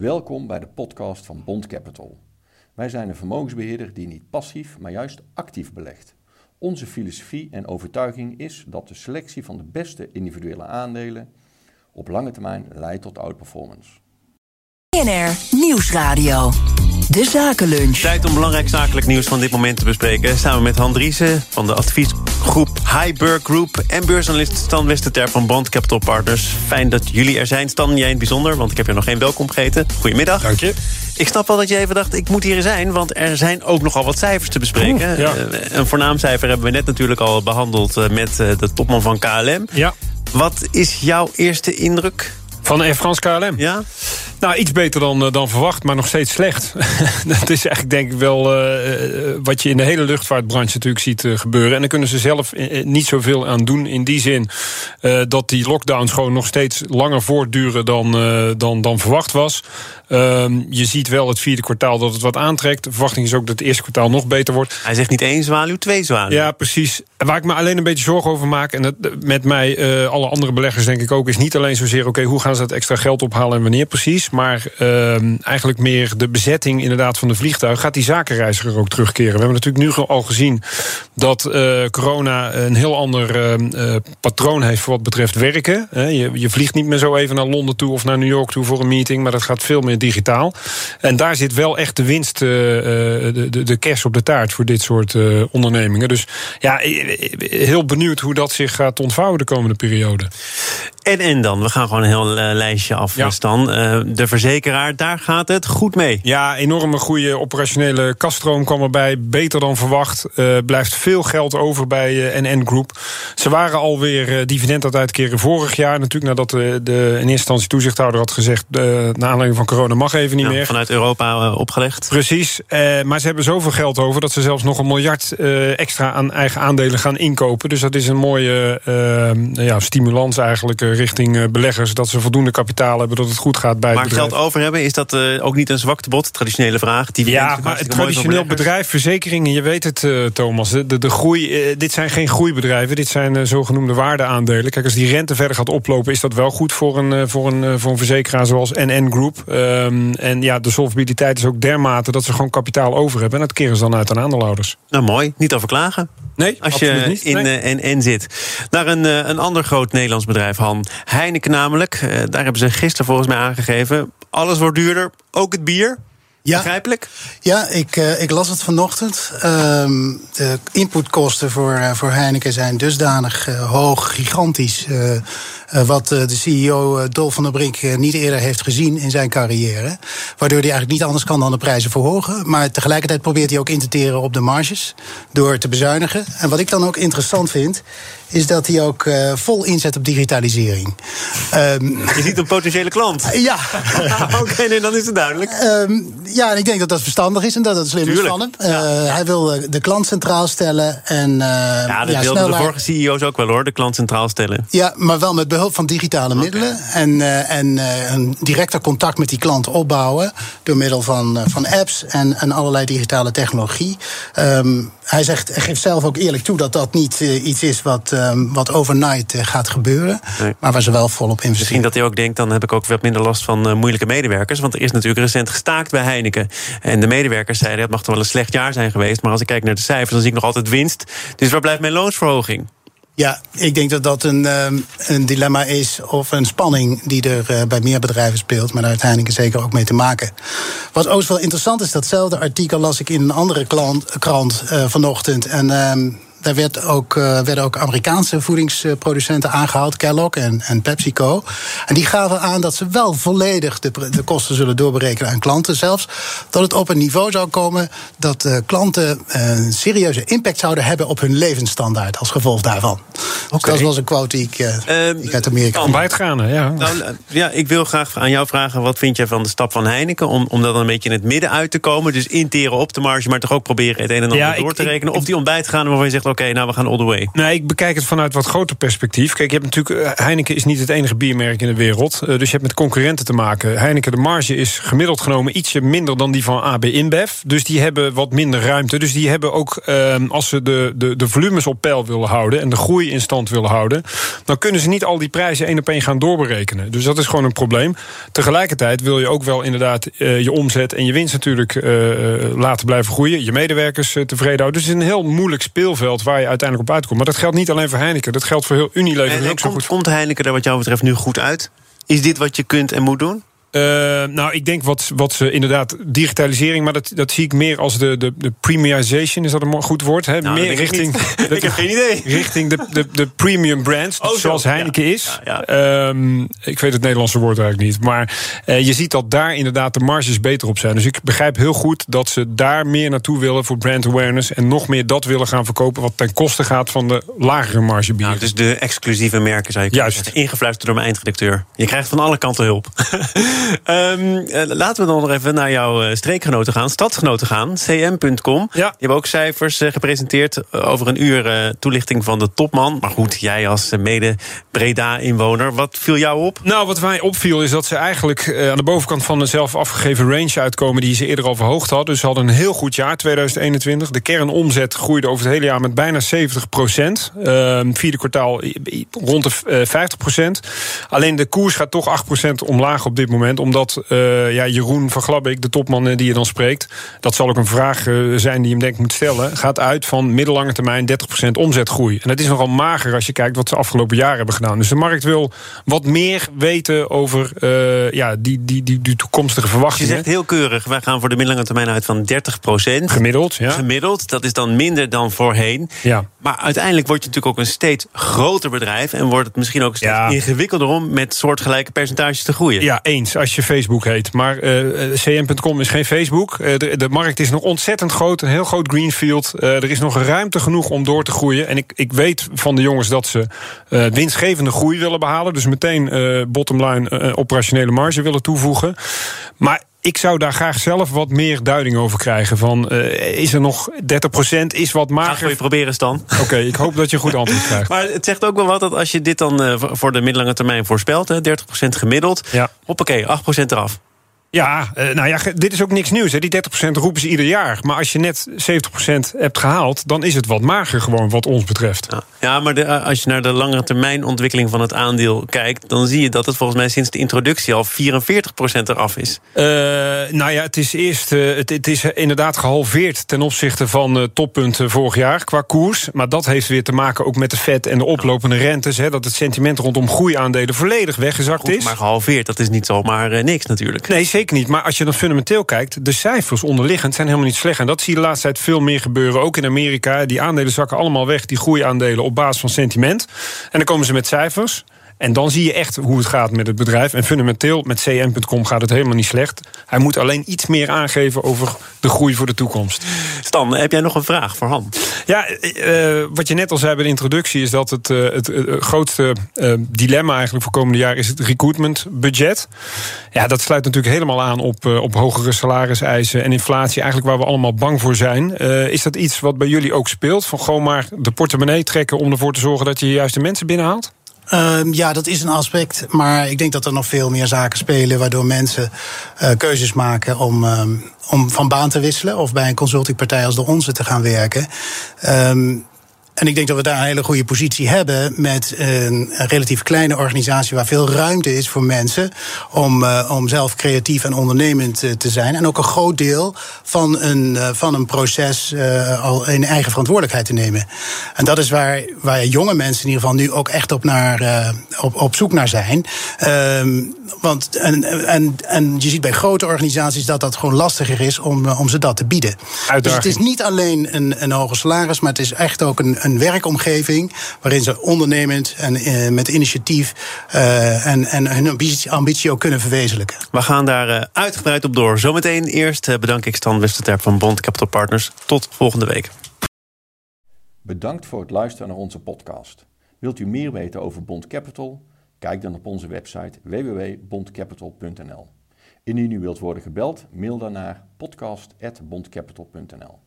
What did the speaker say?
Welkom bij de podcast van Bond Capital. Wij zijn een vermogensbeheerder die niet passief, maar juist actief belegt. Onze filosofie en overtuiging is dat de selectie van de beste individuele aandelen op lange termijn leidt tot outperformance. BNR Nieuwsradio. De Zakenlunch. Tijd om belangrijk zakelijk nieuws van dit moment te bespreken. Samen met Han Driessen van de adviesgroep Highburg Group... en beursanalist Stan Westerter van Bond Capital Partners. Fijn dat jullie er zijn. Stan, jij in het bijzonder, want ik heb je nog geen welkom gegeten. Goedemiddag. Dank je. Ik snap wel dat je even dacht, ik moet hier zijn... want er zijn ook nogal wat cijfers te bespreken. Ja. Eh, een voornaam cijfer hebben we net natuurlijk al behandeld... eh, met eh, de topman van KLM. Ja. Wat is jouw eerste indruk? Van Air France KLM. Ja? Nou, iets beter dan, eh, dan verwacht, maar nog steeds slecht. dat is eigenlijk denk ik wel eh, eh, wat je in de hele luchtvaartbranche natuurlijk ziet gebeuren. En daar kunnen ze zelf niet zoveel aan doen. In die zin dat die lockdowns gewoon nog steeds langer voortduren dan, dan, dan verwacht was. Ehm, je ziet wel het vierde kwartaal dat het wat aantrekt. De verwachting is ook dat het eerste kwartaal nog beter wordt. Hij zegt niet één zwaluw, twee zwaluwen. Ja, precies. Waar ik me alleen een beetje zorgen over maak... en dat, met mij, alle andere beleggers denk ik ook... is niet alleen zozeer, oké, hoe gaan ze dat extra geld ophalen... en wanneer precies, maar ehm, eigenlijk meer de bezetting inderdaad van de vliegtuig. Gaat die zakenreiziger ook terugkeren? We hebben natuurlijk nu al gezien dat eh, corona een heel ander ehm, eh, patroon heeft... voor wat betreft werken. Je, je vliegt niet meer zo even naar Londen toe of naar New York toe voor een meeting... maar dat gaat veel meer digitaal. En daar zit wel echt de winst, eh, de, de, de kers op de taart... voor dit soort ondernemingen. Dus ja, heel benieuwd hoe dat zich gaat ontvouwen de komende periode. En, en dan, we gaan gewoon een heel eh, lijstje af, Ja. Stan. Eh, de verzekeraar, daar gaat het goed mee. Ja, enorme goede operationele kaststroom kwam erbij. Beter dan verwacht. Eh, blijft veel geld over bij NN Group. Ze waren alweer dividend aan het uitkeren vorig jaar. Natuurlijk nadat de, de in eerste instantie toezichthouder had gezegd... naar aanleiding van corona mag even niet Ja, meer. vanuit Europa opgelegd. Precies, maar ze hebben zoveel geld over dat ze zelfs nog een miljard extra aan eigen aandelen gaan inkopen. Dus dat is een mooie ja, stimulans eigenlijk richting eh, beleggers. Dat ze voldoende kapitaal hebben, dat het goed gaat bij Maar het bedrijf. geld over hebben, is dat eh, ook niet een zwaktebod? Traditionele vraag. Die Ja, maar het traditioneel bedrijf, verzekeringen, je weet het, eh, Thomas. De, de, de groei, eh, dit zijn geen groeibedrijven, dit zijn eh, zogenoemde waardeaandelen. Kijk, als die rente verder gaat oplopen, is dat wel goed voor een, eh, voor een, eh, voor een verzekeraar zoals NN Group. Ehm, en ja, de solvabiliteit is ook dermate dat ze gewoon kapitaal over hebben. En dat keren ze dan uit aan aandeelhouders. Nou, mooi. Niet over klagen. Nee, Als je niet. in Nee. eh, NN zit. Naar een, eh, een ander groot Nederlands bedrijf, Han. Heineken namelijk. Eh, daar hebben ze gisteren volgens mij aangegeven. Alles wordt duurder, ook het bier. Ja, Begrijpelijk? ja ik, eh, ik las het vanochtend. Ehm, de inputkosten voor, eh, voor Heineken zijn dusdanig hoog, gigantisch. wat de CEO Dolf van der Brink niet eerder heeft gezien in zijn carrière. Waardoor hij eigenlijk niet anders kan dan de prijzen verhogen. Maar tegelijkertijd probeert hij ook in te teren op de marges. Door te bezuinigen. En wat ik dan ook interessant vind. Is dat hij ook eh, vol inzet op digitalisering. Ehm, Je ziet een potentiële klant. ja, Oké, nee, dan is het duidelijk. Ehm, ja, en ik denk dat dat verstandig is en dat het slim Tuurlijk. is van hem. Eh, Hij wil eh, de klant centraal stellen en Ja, dat wilden de vorige CEO's ook wel hoor, de klant centraal stellen. Ja, maar wel met behulp van digitale middelen. En, en een directer contact met die klant opbouwen. Door middel van, van apps en, en allerlei digitale technologie. Ehm, hij, zegt, geeft zelf ook eerlijk toe dat dat niet eh, iets is wat, ehm, wat overnight eh, gaat gebeuren. Nee. Maar waar ze wel volop Misschien investeren. dat hij ook denkt, dan heb ik ook wat minder last van eh, moeilijke medewerkers. Want er is natuurlijk recent gestaakt bij Heineken. En de medewerkers zeiden, het mag toch wel een slecht jaar zijn geweest. Maar als ik kijk naar de cijfers, dan zie ik nog altijd winst. Dus waar blijft mijn loonsverhoging? Ja, ik denk dat dat een, ehm, een dilemma is of een spanning die er eh, bij meer bedrijven speelt, maar daar Heineken zeker ook mee te maken. Wat ook wel interessant is, datzelfde artikel las ik in een andere krant eh, vanochtend. En ehm, daar werd ook, eh, werden ook Amerikaanse voedingsproducenten aangehaald, Kellogg en, en PepsiCo. En die gaven aan dat ze wel volledig de, de kosten zullen doorberekenen aan klanten. Zelfs dat het op een niveau zou komen dat eh, klanten eh, een serieuze impact zouden hebben op hun levensstandaard als gevolg daarvan. Dus dat was een quote die ik, eh, Ehm, die ik uit Amerika. Ontbijtgaande, ja. Nou, ja, ik wil graag aan jou vragen, wat vind jij van de stap van Heineken? Om, om dat een beetje in het midden uit te komen. Dus interen op de marge, maar toch ook proberen het een en ander Ja, ik- door te ik- rekenen. Of die ontbijt gaan waarvan je zegt, oké, nou we gaan all the way? Nee, ik bekijk het vanuit wat groter perspectief. Kijk, je hebt natuurlijk. eh, Heineken is niet het enige biermerk in de wereld. Eh, dus je hebt met concurrenten te maken. Heineken, de marge is gemiddeld genomen ietsje minder dan die van AB InBev. Dus die hebben wat minder ruimte. Dus die hebben ook, eh, als ze de, de, de volumes op peil willen houden. en de groei in stand willen houden. dan kunnen ze niet al die prijzen één op één gaan doorberekenen. Dus dat is gewoon een probleem. Tegelijkertijd wil je ook wel inderdaad eh, je omzet en je winst natuurlijk eh, laten blijven groeien. Je medewerkers tevreden houden. Dus het is een heel moeilijk speelveld waar je uiteindelijk op uitkomt. Maar dat geldt niet alleen voor Heineken. Dat geldt voor heel Unilever. En, En, komt, goed. komt Heineken er wat jou betreft nu goed uit? Is dit wat je kunt en moet doen? Eh, nou, ik denk wat, wat ze inderdaad, digitalisering, maar dat, dat zie ik meer als de, de, de premiumization, is dat een goed woord? Hè? Nou, meer ik richting. dat- Ik heb geen idee. Richting de, de, de premium brands, Oh, zo. zoals Heineken Ja. is. Ja, Ehm, ik weet het Nederlandse woord eigenlijk niet. Maar eh, je ziet dat daar inderdaad de marges beter op zijn. Dus ik begrijp heel goed dat ze daar meer naartoe willen voor brand awareness. En nog meer dat willen gaan verkopen, wat ten koste gaat van de lagere marge bier. Nou, dus de exclusieve merken, zou je Juist. zeggen. Ingefluisterd door mijn eindredacteur. Je krijgt van alle kanten hulp. Eh, laten we dan nog even naar jouw eh, streekgenoten gaan, stadsgenoten gaan. cm.com. Ja. Die hebben ook cijfers eh, gepresenteerd. over een uur toelichting van de topman. Maar goed, jij als mede-Breda-inwoner. Wat viel jou op? Nou, wat mij opviel is dat ze eigenlijk aan de bovenkant van de zelf afgegeven range uitkomen die ze eerder al verhoogd hadden. Dus ze hadden een heel goed jaar, 2021. De kernomzet groeide over het hele jaar met bijna 70 procent. vierde kwartaal rond de eh, 50 procent. Alleen de koers gaat toch 8 procent omlaag op dit moment. Omdat eh, ja, Jeroen van Glabbeek, de topman eh, die je dan spreekt, dat zal ook een vraag eh, zijn die je hem denk ik moet stellen, gaat uit van middellange termijn 30 procent omzetgroei. En dat is nogal mager als je kijkt wat ze afgelopen jaren hebben gedaan. Dus de markt wil wat meer weten over ja, die, die, die, die toekomstige Je verwachtingen. zegt heel keurig, wij gaan voor de middellange termijn uit van 30% Gemiddeld, ja. Gemiddeld, dat is dan minder dan voorheen. Ja. Maar uiteindelijk word je natuurlijk ook een steeds groter bedrijf... en wordt het misschien ook steeds Ja. ingewikkelder om... met soortgelijke percentages te groeien. Ja, eens, als je Facebook heet. Maar eh, cm.com is geen Facebook. Eh, de, markt is nog ontzettend groot, een heel groot greenfield. Eh, er is nog ruimte genoeg om door te groeien. En ik, ik weet van de jongens dat ze eh, winstgevende groei willen behalen. Dus meteen eh bottomline eh, operationele marge willen toevoegen. Maar ik zou daar graag zelf wat meer duiding over krijgen. Van, eh, is er nog 30%, is wat Ga mager? je proberen, Stan. Oké, ik hoop dat je een goed antwoord krijgt. Maar het zegt ook wel wat dat als je dit dan eh, voor de middellange termijn voorspelt... Hè, 30% gemiddeld, Ja. hoppakee, 8% eraf. Ja, eh, nou ja, dit is ook niks nieuws. Hè. Die 30% roepen ze ieder jaar. Maar als je net 70% hebt gehaald, dan is het wat mager gewoon wat ons betreft. Ja, ja maar de, eh, als je naar de langere termijn ontwikkeling van het aandeel kijkt... dan zie je dat het volgens mij sinds de introductie al 44% eraf is. Eh, nou ja, het is eerst het, het is inderdaad gehalveerd ten opzichte van toppunten vorig jaar qua koers. Maar dat heeft weer te maken ook met de vet en de oplopende rentes. Hè, dat het sentiment rondom groeiaandelen volledig weggezakt Goed, is. maar gehalveerd, dat is niet zomaar niks natuurlijk. Nee, niet. Maar als je dan fundamenteel kijkt, de cijfers onderliggend zijn helemaal niet slecht. En dat zie je de laatste tijd veel meer gebeuren. Ook in Amerika. Die aandelen zakken allemaal weg, die groeiaandelen op basis van sentiment. En dan komen ze met cijfers. En dan zie je echt hoe het gaat met het bedrijf. En fundamenteel met cm.com gaat het helemaal niet slecht. Hij moet alleen iets meer aangeven over de groei voor de toekomst. Stan, heb jij nog een vraag voor Han? Ja, eh, eh, wat je net al zei bij de introductie... is dat het, eh, het grootste dilemma eigenlijk voor komende jaar... is het recruitmentbudget. Ja, dat sluit natuurlijk helemaal aan op, op hogere salariseisen... en inflatie, eigenlijk waar we allemaal bang voor zijn. Is dat iets wat bij jullie ook speelt? Van gewoon maar de portemonnee trekken... om ervoor te zorgen dat je de mensen binnenhaalt? Ehm, ja, dat is een aspect. Maar ik denk dat er nog veel meer zaken spelen. waardoor mensen eh, keuzes maken om, ehm, om van baan te wisselen. of bij een consultingpartij als de onze te gaan werken. Ehm, en ik denk dat we daar een hele goede positie hebben met een relatief kleine organisatie waar veel ruimte is voor mensen om, uh, om zelf creatief en ondernemend uh, te zijn. En ook een groot deel van een, uh, van een proces al in eigen verantwoordelijkheid te nemen. En dat is waar, waar jonge mensen in ieder geval nu ook echt op, naar, op, op zoek naar zijn. Um, want en, en, en je ziet bij grote organisaties dat dat gewoon lastiger is om, om ze dat te bieden. Uitdaging. Dus het is niet alleen een, een hoger salaris, maar het is echt ook een, een werkomgeving waarin ze ondernemend en uh, met initiatief uh, en, en hun ambitie, ambitie, ook kunnen verwezenlijken. We gaan daar uh, uitgebreid op door. Zometeen eerst bedank ik Stan Westerterp van Bond Capital Partners. Tot volgende week. Bedankt voor het luisteren naar onze podcast. Wilt u meer weten over Bond Capital? Kijk dan op onze website www.bondcapital.nl. Indien u wilt worden gebeld, mail dan naar podcast.bondcapital.nl.